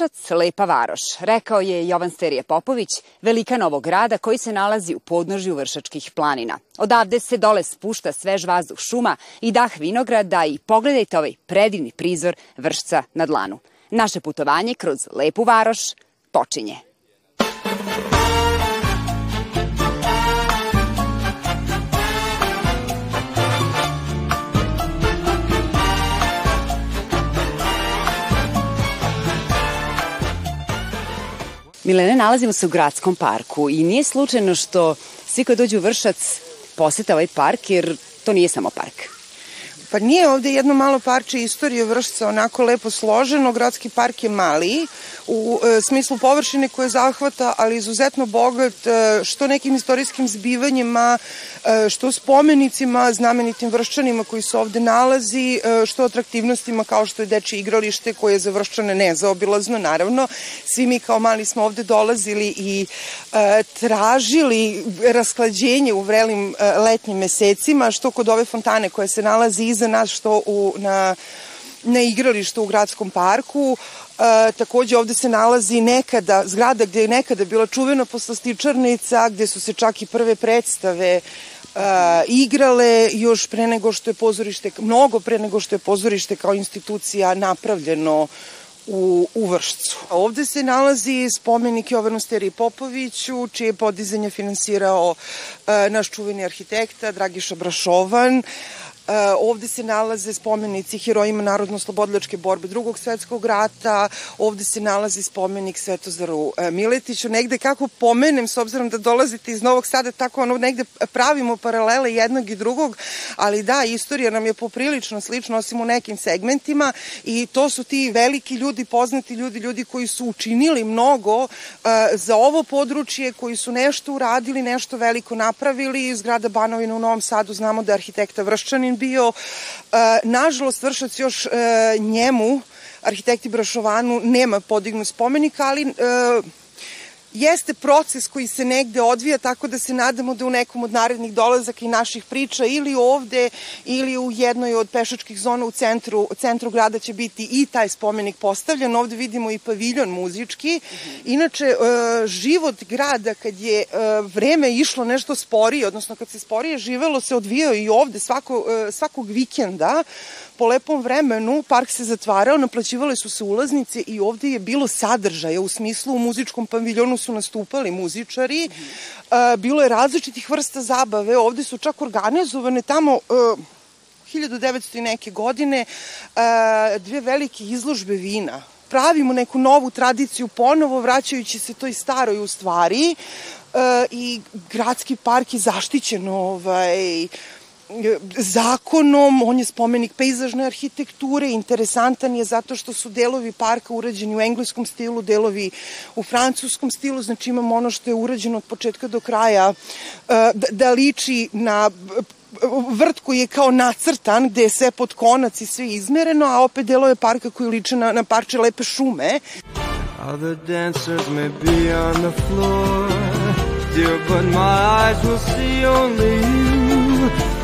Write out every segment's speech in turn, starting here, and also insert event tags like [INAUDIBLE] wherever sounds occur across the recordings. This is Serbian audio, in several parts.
Vršac Lepa Varoš, rekao je Jovan Sterije Popović, velika novog grada koji se nalazi u podnožju Vršačkih planina. Odavde se dole spušta svež vazduh šuma i dah vinograda i pogledajte ovaj predivni prizor Vršca na dlanu. Naše putovanje kroz Lepu Varoš počinje. Milene, nalazimo se u gradskom parku i nije slučajno što svi koji dođu u Vršac posete ovaj park, jer to nije samo park. Pa nije ovde jedno malo parče istorije Vršca onako lepo složeno, gradski park je mali u e, smislu površine koje zahvata, ali izuzetno bogat e, što nekim istorijskim zbivanjima, e, što spomenicima, znamenitim vrščanima koji se ovde nalazi, e, što atraktivnostima kao što je deče igralište koje je za vrščane nezaobilazno, naravno. Svi mi kao mali smo ovde dolazili i e, tražili rasklađenje u vrelim e, letnjim mesecima, što kod ove fontane koja se nalazi iza nas, što u, na na igralištu u gradskom parku. E, takođe ovde se nalazi nekada, zgrada gde je nekada bila čuvena poslastičarnica, gde su se čak i prve predstave uh, igrale još pre nego što je pozorište, mnogo pre nego što je pozorište kao institucija napravljeno u, u Vršcu. Ovde se nalazi spomenik Jovanu Steri Popoviću, čije podizanje finansirao uh, naš čuveni arhitekta Dragiša Brašovan. E, ovde se nalaze spomenici herojima Narodno-slobodilačke borbe drugog svetskog rata, ovde se nalazi spomenik Svetozaru e, Miletiću. Negde kako pomenem, s obzirom da dolazite iz Novog Sada, tako ono negde pravimo paralele jednog i drugog, ali da, istorija nam je poprilično slična, osim u nekim segmentima i to su ti veliki ljudi, poznati ljudi, ljudi koji su učinili mnogo uh, za ovo područje, koji su nešto uradili, nešto veliko napravili. Zgrada Banovina u Novom Sadu znamo da arhitekta Vrščanin bio. E, nažalost, Vršac još e, njemu, arhitekti Brašovanu, nema podignut spomenik, ali e, jeste proces koji se negde odvija, tako da se nadamo da u nekom od narednih dolazaka i naših priča ili ovde ili u jednoj od pešačkih zona u centru, centru grada će biti i taj spomenik postavljen. Ovde vidimo i paviljon muzički. Inače, e, život grada kad je e, vreme išlo nešto sporije, odnosno kad se sporije živelo, se odvijao i ovde svako, e, svakog vikenda po lepom vremenu park se zatvarao, naplaćivale su se ulaznice i ovde je bilo sadržaja. U smislu u muzičkom paviljonu su nastupali muzičari, mm -hmm. bilo je različitih vrsta zabave, ovde su čak organizovane tamo 1900 i neke godine dve velike izložbe vina. Pravimo neku novu tradiciju ponovo, vraćajući se toj staroj u stvari. I gradski park je zaštićen ovaj, zakonom, on je spomenik pejzažne arhitekture, interesantan je zato što su delovi parka urađeni u engleskom stilu, delovi u francuskom stilu, znači imamo ono što je urađeno od početka do kraja, e, da, da liči na vrt koji je kao nacrtan, gde je sve pod konac i sve izmereno, a opet delove parka koji liče na, na parče lepe šume. Other dancers may be on the floor Dear, but my eyes will see only you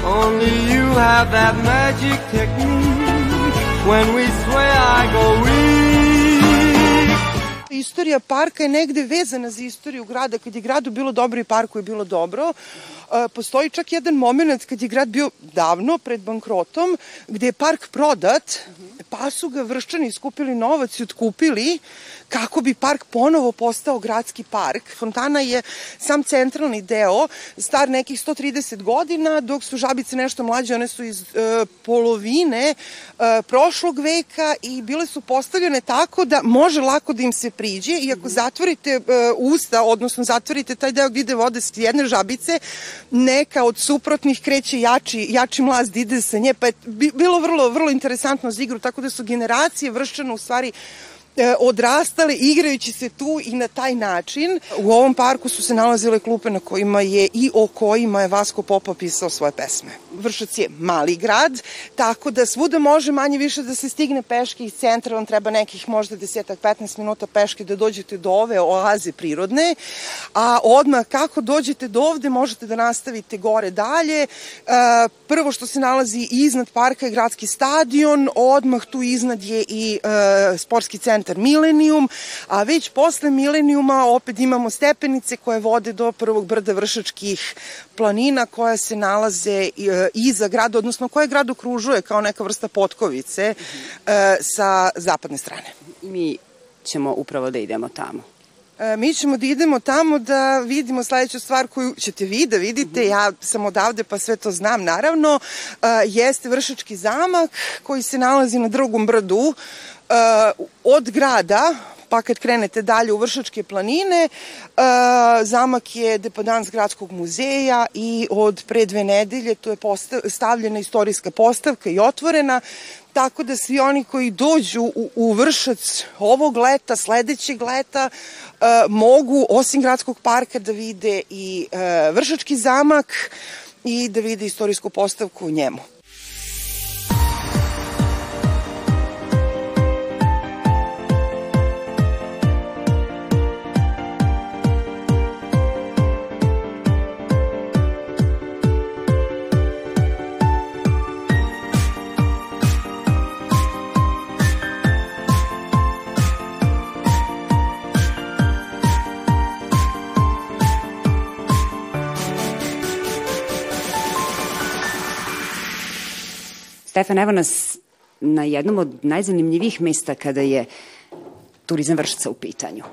Only you have that magic technique. When we sway, I go weak. Istorija parka je negde vezana za istoriju grada. Kad je gradu bilo dobro i parku je bilo dobro, e, postoji čak jedan moment kad je grad bio davno pred bankrotom, gde je park prodat, pa su ga vrščani skupili novac i otkupili kako bi park ponovo postao gradski park. Fontana je sam centralni deo, star nekih 130 godina, dok su žabice nešto mlađe, one su iz e, polovine e, prošlog veka i bile su postavljene tako da može lako da im se priđe i ako zatvorite e, usta, odnosno zatvorite taj deo gde ide vode s jedne žabice, neka od suprotnih kreće jači, jači mlaz da ide sa nje, pa je bilo vrlo, vrlo interesantno za igru, tako da su generacije vrščane u stvari odrastale igrajući se tu i na taj način. U ovom parku su se nalazile klupe na kojima je i o kojima je Vasko Popa pisao svoje pesme. Vršac je mali grad, tako da svuda može manje više da se stigne peške iz centra, vam treba nekih možda desetak, 15 minuta peške da dođete do ove oaze prirodne, a odmah kako dođete do ovde možete da nastavite gore dalje. E, prvo što se nalazi iznad parka je gradski stadion, odmah tu iznad je i e, sportski centar centar Milenijum, a već posle Milenijuma opet imamo stepenice koje vode do prvog brda Vršačkih planina koja se nalaze e, iza grada, odnosno koje grad okružuje kao neka vrsta potkovice e, sa zapadne strane. Mi ćemo upravo da idemo tamo. E, mi ćemo da idemo tamo da vidimo sledeću stvar koju ćete vi da vidite, ja sam odavde pa sve to znam naravno, jeste Vršački zamak koji se nalazi na drugom brdu od grada pa kad krenete dalje u Vršačke planine, zamak je depadans gradskog muzeja i od pre dve nedelje tu je stavljena istorijska postavka i otvorena, tako da svi oni koji dođu u, u Vršac ovog leta, sledećeg leta, e, mogu osim gradskog parka da vide i e, Vršački zamak i da vide istorijsku postavku u njemu. Stefan, evo nas na jednom od najzanimljivijih mesta kada je turizam Vršca u pitanju.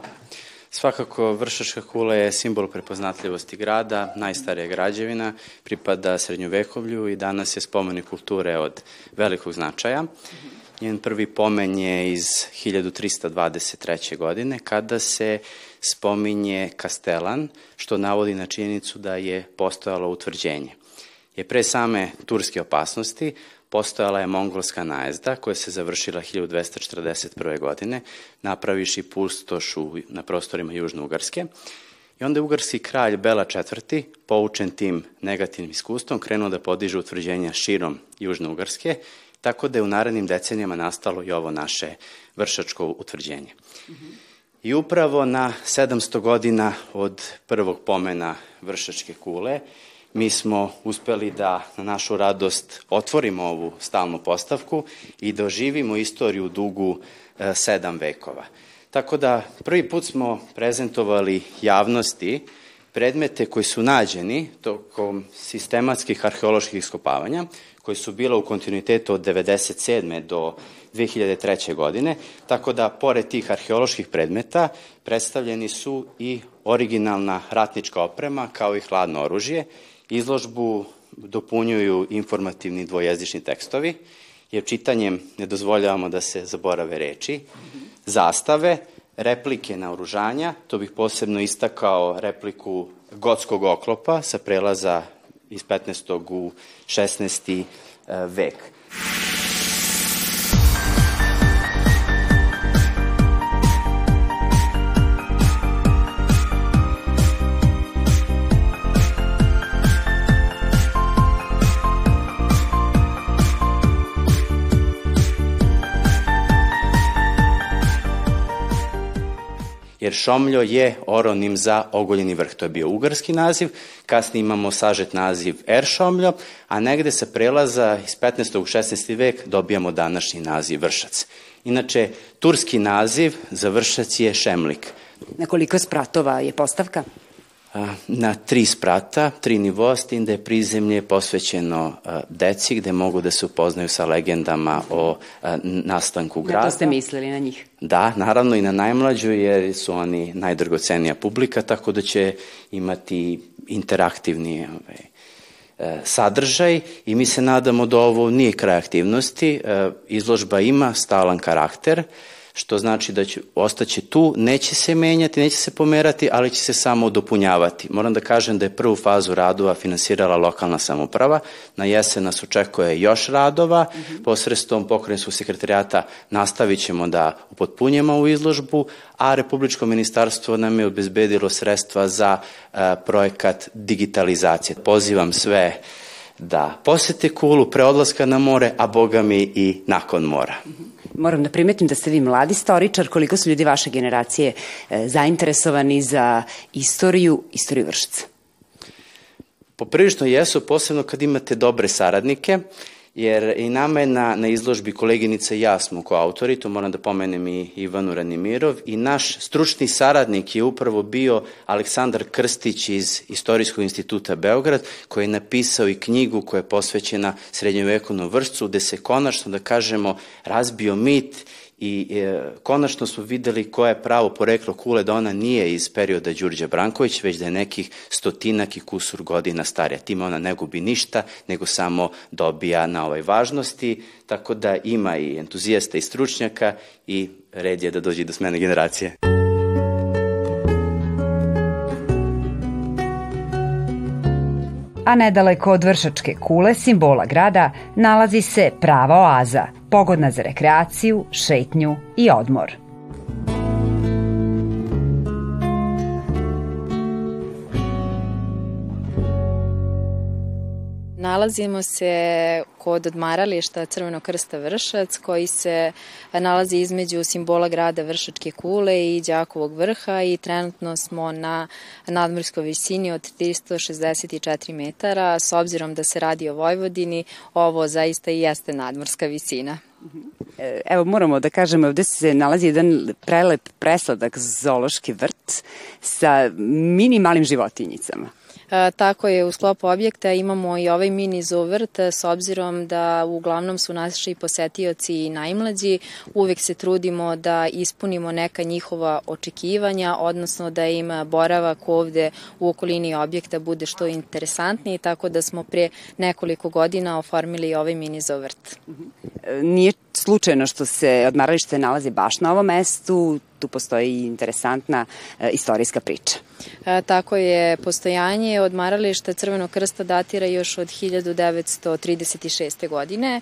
Svakako, Vršačka kula je simbol prepoznatljivosti grada, najstarija građevina, pripada srednjovekovlju i danas je spomenik kulture od velikog značaja. Njen prvi pomen je iz 1323. godine, kada se spominje Kastelan, što navodi na činjenicu da je postojalo utvrđenje. Je pre same turske opasnosti postojala je mongolska najezda koja se završila 1241. godine, napraviši pustošu na prostorima Južne Ugarske. I onda je ugarski kralj Bela IV. poučen tim negativnim iskustvom krenuo da podiže utvrđenja širom Južne Ugarske, tako da je u narednim decenijama nastalo i ovo naše vršačko utvrđenje. Mm -hmm. I upravo na 700 godina od prvog pomena vršačke kule mi smo uspeli da na našu radost otvorimo ovu stalnu postavku i doživimo istoriju dugu e, sedam vekova. Tako da prvi put smo prezentovali javnosti predmete koji su nađeni tokom sistematskih arheoloških iskopavanja, koji su bila u kontinuitetu od 97. do 2003. godine, tako da pored tih arheoloških predmeta predstavljeni su i originalna ratnička oprema kao i hladno oružje Izložbu dopunjuju informativni dvojezični tekstovi, jer čitanjem ne dozvoljavamo da se zaborave reči, zastave, replike na oružanja, to bih posebno istakao repliku gotskog oklopa sa prelaza iz 15. u 16. Eh, vek. Šomljo je oronim za ogoljeni vrh. To je bio ugarski naziv, kasnije imamo sažet naziv Er Šomljo, a negde sa prelaza iz 15. u 16. vek dobijamo današnji naziv Vršac. Inače, turski naziv za Vršac je Šemlik. Na koliko spratova je postavka? Na tri sprata, tri nivoa, s tim da je prizemlje posvećeno deci gde mogu da se upoznaju sa legendama o nastanku grada. Na to ste mislili na njih? Da, naravno i na najmlađu jer su oni najdragocenija publika, tako da će imati interaktivni ovaj, e, sadržaj i mi se nadamo da ovo nije kraj aktivnosti. E, izložba ima stalan karakter, što znači da će, ostaće tu, neće se menjati, neće se pomerati, ali će se samo dopunjavati. Moram da kažem da je prvu fazu radova finansirala lokalna samoprava, na jesen nas očekuje još radova, mm -hmm. posredstvom pokrenjskog sekretarijata nastavit ćemo da upotpunjemo u izložbu, a Republičko ministarstvo nam je obezbedilo sredstva za uh, projekat digitalizacije. Pozivam sve da posete Kulu pre odlaska na more, a boga mi i nakon mora. Mm -hmm moram da primetim da ste vi mladi storičar, koliko su ljudi vaše generacije e, zainteresovani za istoriju, istoriju vršca? Poprilično jesu, posebno kad imate dobre saradnike jer i nama je na, na izložbi koleginica i ja smo ko autori, to moram da pomenem i Ivanu Ranimirov, i naš stručni saradnik je upravo bio Aleksandar Krstić iz Istorijskog instituta Beograd, koji je napisao i knjigu koja je posvećena srednjovekovnom vršcu, gde se konačno, da kažemo, razbio mit i e, konačno smo videli koje je pravo poreklo kule da ona nije iz perioda Đurđa Branković, već da je nekih stotinak i kusur godina starija. Time ona ne gubi ništa, nego samo dobija na ovoj važnosti, tako da ima i entuzijasta i stručnjaka i red je da dođe do smene generacije. A nedaleko od Vršačke kule, simbola grada, nalazi se prava oaza, pogodna za rekreaciju, šetnju i odmor. Nalazimo se kod odmarališta Crvenog krsta Vršac koji se nalazi između simbola grada Vršačke kule i Đakovog vrha i trenutno smo na nadmorskoj visini od 364 metara. S obzirom da se radi o Vojvodini, ovo zaista i jeste nadmorska visina. E, evo moramo da kažemo, ovde se nalazi jedan prelep presladak zoološki vrt sa minimalnim životinjicama. E, tako je, u sklopu objekta imamo i ovaj mini zoovrt s obzirom da uglavnom su naši posetioci najmlađi. Uvek se trudimo da ispunimo neka njihova očekivanja, odnosno da im boravak ovde u okolini objekta bude što interesantniji, tako da smo pre nekoliko godina oformili ovaj mini zoovrt. Nije slučajno što se odmaralište nalazi baš na ovom mestu, tu postoji interesantna e, istorijska priča. E, tako je, postojanje odmarališta Crvenog krsta datira još od 1936. godine, e,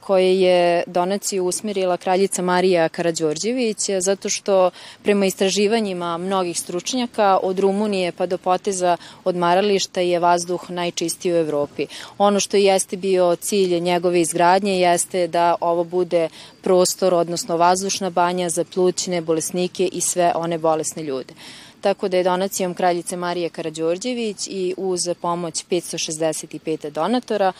koje je donaciju usmerila kraljica Marija Karadžorđević, zato što prema istraživanjima mnogih stručnjaka od Rumunije pa do poteza odmarališta je vazduh najčistiji u Evropi. Ono što jeste bio cilj njegove izgradnje jeste da ovo bude prostor, odnosno vazdušna banja za plućne bolesnike i sve one bolesne ljude tako da je donacijom kraljice Marije Karadžorđević i uz pomoć 565 donatora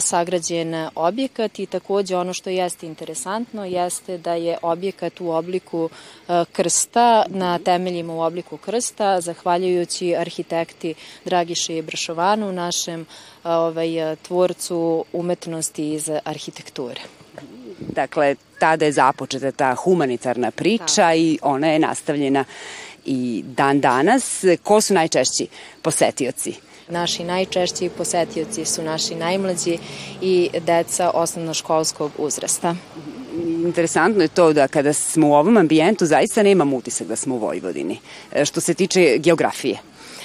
sagrađen objekat i takođe ono što jeste interesantno jeste da je objekat u obliku krsta, na temeljima u obliku krsta, zahvaljujući arhitekti Dragiše i Bršovanu, našem ovaj, tvorcu umetnosti iz arhitekture. Dakle, tada je započeta ta humanitarna priča da. i ona je nastavljena i dan danas. Ko su najčešći posetioci? Naši najčešći posetioci su naši najmlađi i deca osnovnoškolskog uzrasta. Interesantno je to da kada smo u ovom ambijentu zaista nemamo utisak da smo u Vojvodini. E, što se tiče geografije.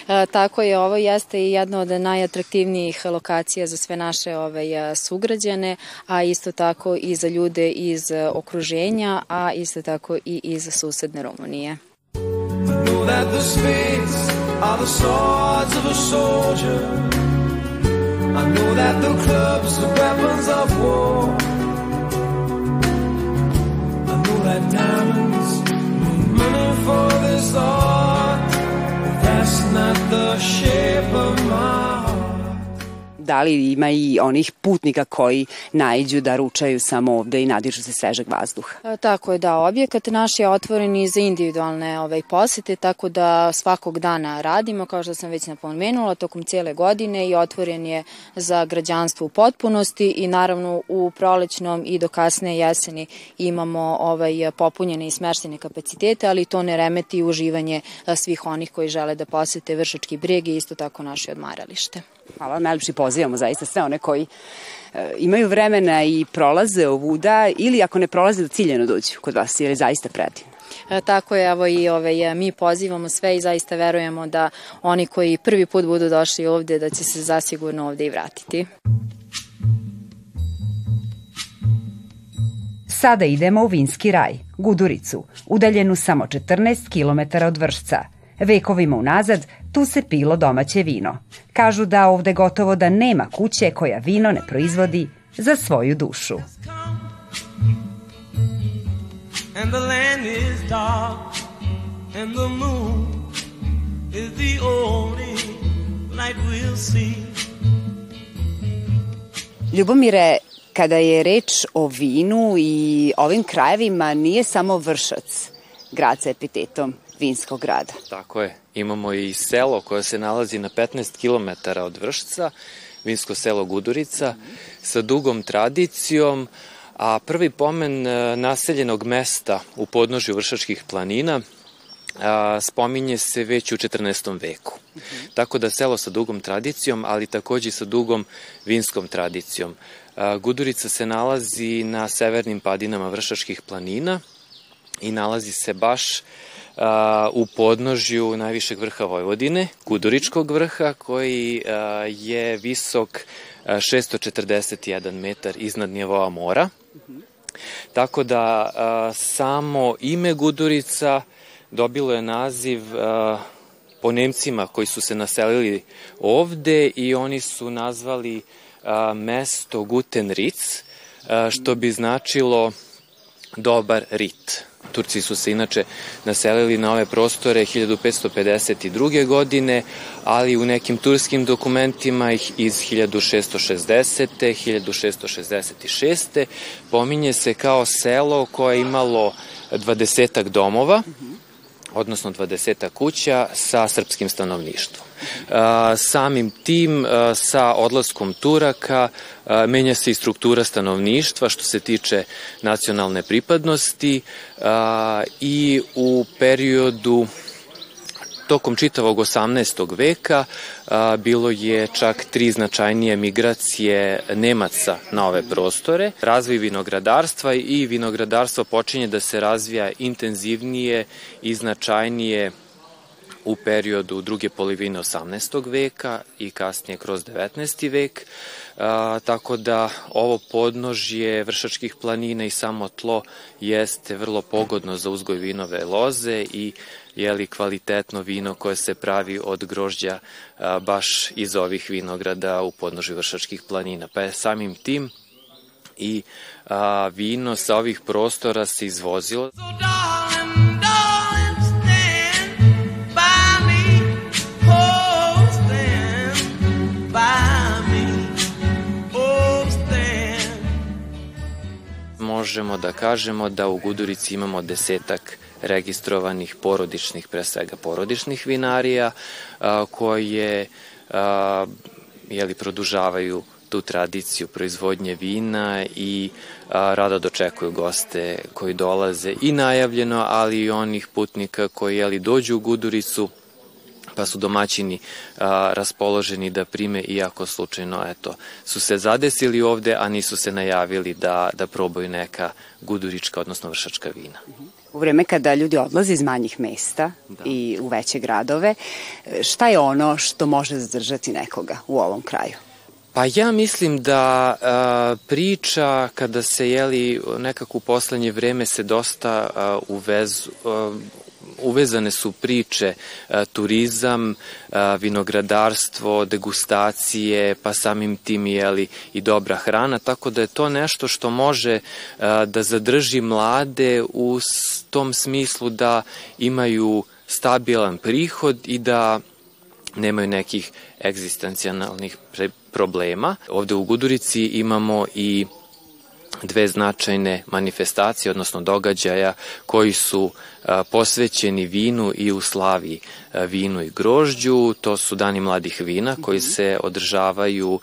E, tako je, ovo jeste i jedna od najatraktivnijih lokacija za sve naše ovaj, sugrađane, a isto tako i za ljude iz okruženja, a isto tako i iz susedne Rumunije. I know that the clubs are weapons of war. I know that diamonds mean money for the shape of my da li ima i onih putnika koji najđu da ručaju samo ovde i nadižu se svežeg vazduha? E, tako je, da. Objekat naš je otvoren i za individualne ovaj, posete, tako da svakog dana radimo, kao što sam već napomenula, tokom cijele godine i otvoren je za građanstvo u potpunosti i naravno u prolećnom i do kasne jeseni imamo ovaj, popunjene i smeštene kapacitete, ali to ne remeti uživanje svih onih koji žele da posete Vršački breg i isto tako naše odmaralište. Hvala, najlepši pozivamo zaista sve one koji e, imaju vremena i prolaze ovuda ili ako ne prolaze da ciljeno dođu kod vas, jer je zaista predivno. E, tako je, evo i ove, mi pozivamo sve i zaista verujemo da oni koji prvi put budu došli ovde, da će se zasigurno ovde i vratiti. Sada idemo u Vinski raj, Guduricu, udaljenu samo 14 km od Vršca – Vekovima unazad tu se pilo domaće vino. Kažu da ovde gotovo da nema kuće koja vino ne proizvodi za svoju dušu. And the land is dark and the moon is the only light we'll see. Ljubomire, kada je reč o vinu i ovim krajevima nije samo Vršac, grad sa epitetom vinskog grada. Tako je. Imamo i selo koje se nalazi na 15 km od Vršca, vinsko selo Gudurica, sa dugom tradicijom, a prvi pomen e, naseljenog mesta u podnožju Vršačkih planina a, spominje se već u 14. veku. Uh -huh. Tako da selo sa dugom tradicijom, ali takođe sa dugom vinskom tradicijom. A, Gudurica se nalazi na severnim padinama Vršačkih planina i nalazi se baš a, u podnožju najvišeg vrha Vojvodine, Guduričkog vrha, koji a, je visok 641 metar iznad nivoa mora. Tako da a, samo ime Gudurica dobilo je naziv uh, po Nemcima koji su se naselili ovde i oni su nazvali uh, mesto Guten Ritz, uh, što bi značilo dobar rit. Turci su se inače naselili na ove prostore 1552. godine, ali u nekim turskim dokumentima ih iz 1660. 1666. pominje se kao selo koje je imalo dvadesetak domova, odnosno 20 kuća sa srpskim stanovništvom. Samim tim, sa odlaskom Turaka, menja se i struktura stanovništva što se tiče nacionalne pripadnosti i u periodu Tokom čitavog 18. veka a, bilo je čak tri značajnije migracije Nemaca na ove prostore. Razvoj vinogradarstva i vinogradarstvo počinje da se razvija intenzivnije i značajnije u periodu druge polovine 18. veka i kasnije kroz 19. vek, a, tako da ovo podnožje vršačkih planina i samo tlo jeste vrlo pogodno za uzgoj vinove loze i jeli kvalitetno vino koje se pravi od grožđa a, baš iz ovih vinograda u podnožju vršačkih planina. Pa je samim tim i a, vino sa ovih prostora se izvozilo. Možemo da kažemo da u Gudurici imamo desetak registrovanih porodičnih, pre svega porodičnih vinarija, a, koje a, jeli, produžavaju tu tradiciju proizvodnje vina i a, rado dočekuju goste koji dolaze i najavljeno, ali i onih putnika koji jeli, dođu u Guduricu pa su domaćini a, raspoloženi da prime, iako slučajno eto, su se zadesili ovde, a nisu se najavili da, da probaju neka gudurička, odnosno vršačka vina. U vreme kada ljudi odlaze iz manjih mesta da. i u veće gradove, šta je ono što može zadržati nekoga u ovom kraju? Pa ja mislim da a, priča kada se jeli nekako u poslednje vreme se dosta a, uvez, a, uvezane su priče, e, turizam, e, vinogradarstvo, degustacije, pa samim tim jeli i dobra hrana, tako da je to nešto što može e, da zadrži mlade u tom smislu da imaju stabilan prihod i da nemaju nekih egzistencijalnih problema. Ovde u Gudurici imamo i dve značajne manifestacije, odnosno događaja koji su posvećeni vinu i u slavi vinu i grožđu. To su Dani mladih vina koji mhm. se održavaju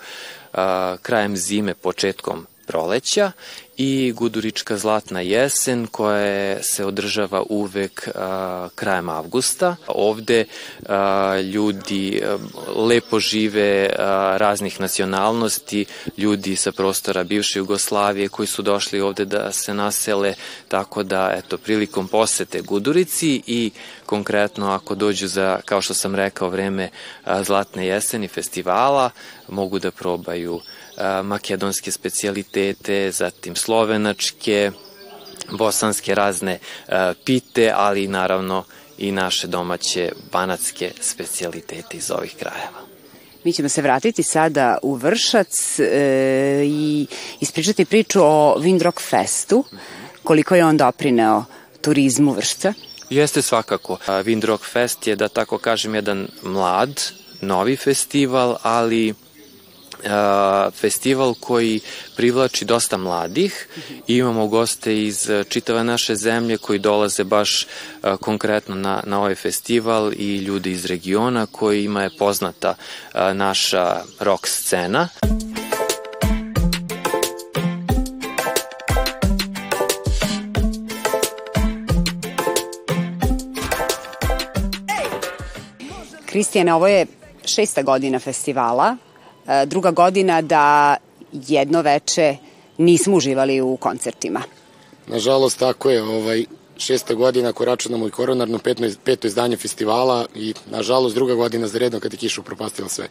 krajem zime, početkom proleća i Gudurička zlatna jesen koja se održava uvek a, krajem avgusta. Ovde a, ljudi a, lepo žive a, raznih nacionalnosti, ljudi sa prostora bivše Jugoslavije koji su došli ovde da se nasele, tako da eto prilikom posete Gudurici i konkretno ako dođu za, kao što sam rekao, vreme a, zlatne jeseni festivala, mogu da probaju makedonske specijalitete, zatim slovenačke, bosanske razne pite, ali naravno i naše domaće banatske specijalitete iz ovih krajeva. Mi ćemo se vratiti sada u Vršac e, i ispričati priču o Windrock Festu, koliko je on doprineo turizmu Vršca. Jeste svakako. Windrock Fest je, da tako kažem, jedan mlad, novi festival, ali festival koji privlači dosta mladih. Imamo goste iz čitave naše zemlje koji dolaze baš konkretno na, na ovaj festival i ljudi iz regiona kojima je poznata naša rock scena. Kristijane, ovo je šesta godina festivala, e, druga godina da jedno veče nismo uživali u koncertima. Nažalost, tako je. Ovaj, šesta godina ako računamo i koronarno peto, peto izdanje festivala i nažalost druga godina za redno kad je kiša upropastila sve.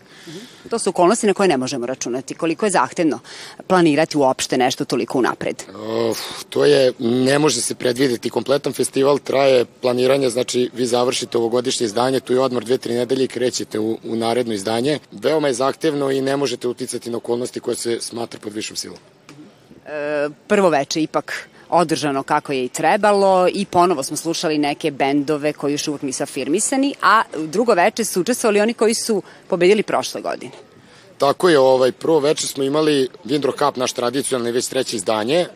To su okolnosti na koje ne možemo računati. Koliko je zahtevno planirati uopšte nešto toliko unapred? Uf, to je, ne može se predvideti. Kompletan festival traje planiranje, znači vi završite ovogodišnje izdanje, tu je odmor dve, tri nedelje i krećete u, u naredno izdanje. Veoma je zahtevno i ne možete uticati na okolnosti koje se smatra pod višom silom. E, prvo veče ipak održano kako je i trebalo i ponovo smo slušali neke bendove koji još uvek nisu afirmisani, a drugo veče su učestvovali oni koji su pobedili prošle godine. Tako je, ovaj, prvo veče smo imali Windro Cup, naš tradicionalni već treće izdanje.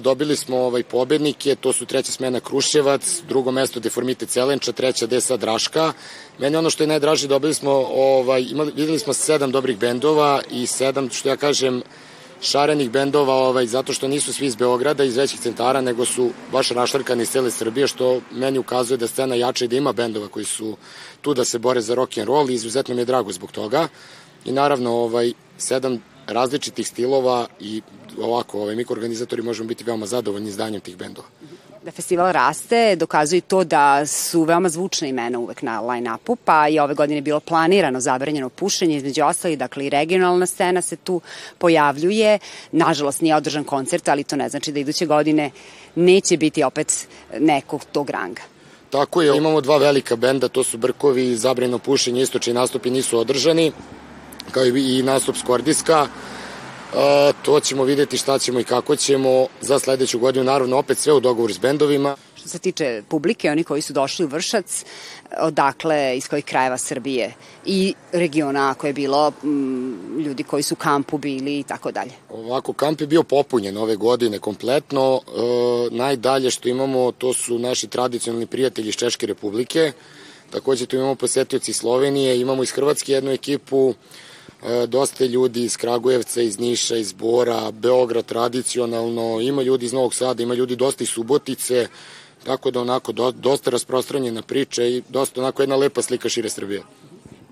dobili smo ovaj pobednike, to su treća smena Kruševac, drugo mesto Deformite Celenča, treća Desa Draška. Meni ono što je najdraže, dobili smo, ovaj, imali, videli smo sedam dobrih bendova i sedam, što ja kažem, šarenih bendova, ovaj, zato što nisu svi iz Beograda, iz većih centara, nego su baš raštrkani iz cele Srbije, što meni ukazuje da scena jača i da ima bendova koji su tu da se bore za rock and roll i izuzetno mi je drago zbog toga. I naravno, ovaj, sedam različitih stilova i ovako, ovaj, mi organizatori možemo biti veoma zadovoljni izdanjem tih bendova da festival raste, dokazuje to da su veoma zvučne imena uvek na line-upu, pa i ove godine bilo planirano zabranjeno pušenje, između ostali, dakle i regionalna scena se tu pojavljuje. Nažalost nije održan koncert, ali to ne znači da iduće godine neće biti opet nekog tog ranga. Tako je, imamo dva velika benda, to su Brkovi i Zabranjeno pušenje, istočni nastupi nisu održani, kao i nastup Skordiska. A, to ćemo videti šta ćemo i kako ćemo za sledeću godinu, naravno opet sve u dogovoru s bendovima. Što se tiče publike, oni koji su došli u Vršac, odakle, iz kojih krajeva Srbije i regiona ako je bilo m, mm, ljudi koji su u kampu bili i tako dalje. Ovako, kamp je bio popunjen ove godine kompletno. E, najdalje što imamo to su naši tradicionalni prijatelji iz Češke republike. Takođe tu imamo posetioci Slovenije, imamo iz Hrvatske jednu ekipu, E, dosta ljudi iz Kragujevca, iz Niša, iz Bora, Beograd tradicionalno, ima ljudi iz Novog Sada, ima ljudi dosta iz Subotice, tako da onako do, dosta rasprostranjena priča i dosta onako jedna lepa slika šire Srbije.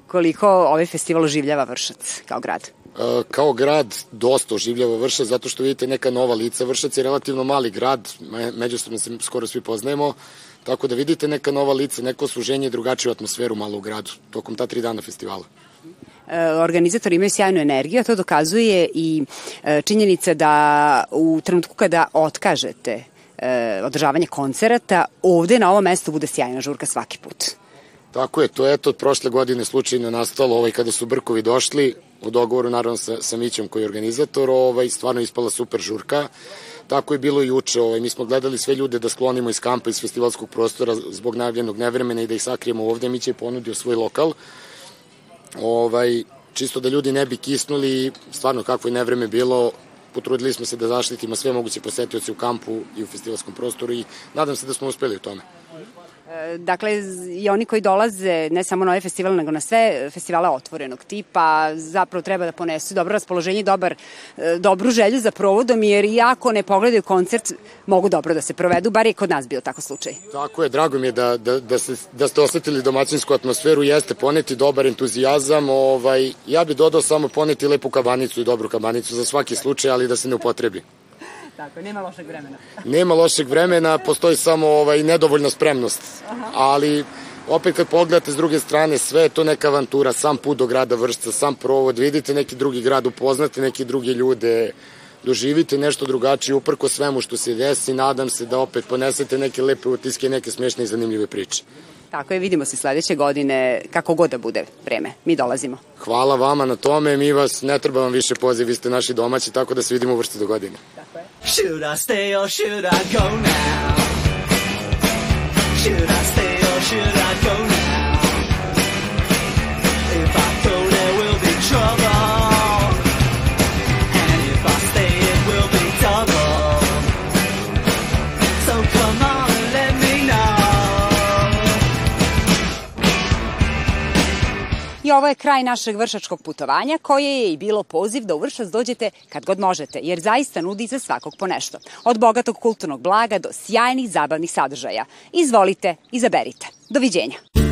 Koliko ovaj festival oživljava Vršac kao grad? E, kao grad dosta oživljava Vršac zato što vidite neka nova lica. Vršac je relativno mali grad, međusobno se skoro svi poznajemo, tako da vidite neka nova lica, neko osluženje i drugačiju atmosferu malo u gradu tokom ta tri dana festivala. E, organizatori imaju sjajnu energiju, a to dokazuje i e, činjenica da u trenutku kada otkažete e, održavanje koncerata, ovde na ovom mestu bude sjajna žurka svaki put. Tako je, to je eto od prošle godine slučajno nastalo ovaj, kada su Brkovi došli, u dogovoru naravno sa, sa Mićem koji je organizator, ovaj, stvarno ispala super žurka. Tako je bilo juče, ovaj, mi smo gledali sve ljude da sklonimo iz kampa, iz festivalskog prostora zbog najavljenog nevremena i da ih sakrijemo ovde, Miće je ponudio svoj lokal, ovaj, čisto da ljudi ne bi kisnuli, stvarno kako je nevreme bilo, potrudili smo se da zaštitimo sve moguće posetioce u kampu i u festivalskom prostoru i nadam se da smo uspeli u tome. Dakle, i oni koji dolaze ne samo na ovaj festival, nego na sve festivale otvorenog tipa, zapravo treba da ponesu dobro raspoloženje dobar, e, dobru želju za provodom, jer i ako ne pogledaju koncert, mogu dobro da se provedu, bar je kod nas bio tako slučaj. Tako je, drago mi je da, da, da, se, da ste osetili domaćinsku atmosferu, jeste poneti dobar entuzijazam, ovaj, ja bih dodao samo poneti lepu kabanicu i dobru kabanicu za svaki slučaj, ali da se ne upotrebi. Tako, nema lošeg vremena. [LAUGHS] nema lošeg vremena, postoji samo ovaj, nedovoljna spremnost. Aha. Ali opet kad pogledate s druge strane, sve je to neka avantura, sam put do grada Vršca, sam provod, vidite neki drugi grad, upoznate neki druge ljude, doživite nešto drugačije uprko svemu što se desi, nadam se da opet ponesete neke lepe utiske, neke smešne i zanimljive priče. Tako je, vidimo se sledeće godine, kako god da bude vreme. Mi dolazimo. Hvala vama na tome, mi vas, ne treba vam više poziv, vi ste naši domaći, tako da se vidimo u vrstu do godine. Tako je. Should I stay or should I go now? I ovo je kraj našeg vršačkog putovanja, koje je i bilo poziv da u Vršac dođete kad god možete, jer zaista nudi za svakog po nešto. Od bogatog kulturnog blaga do sjajnih zabavnih sadržaja. Izvolite, izaberite. Doviđenja.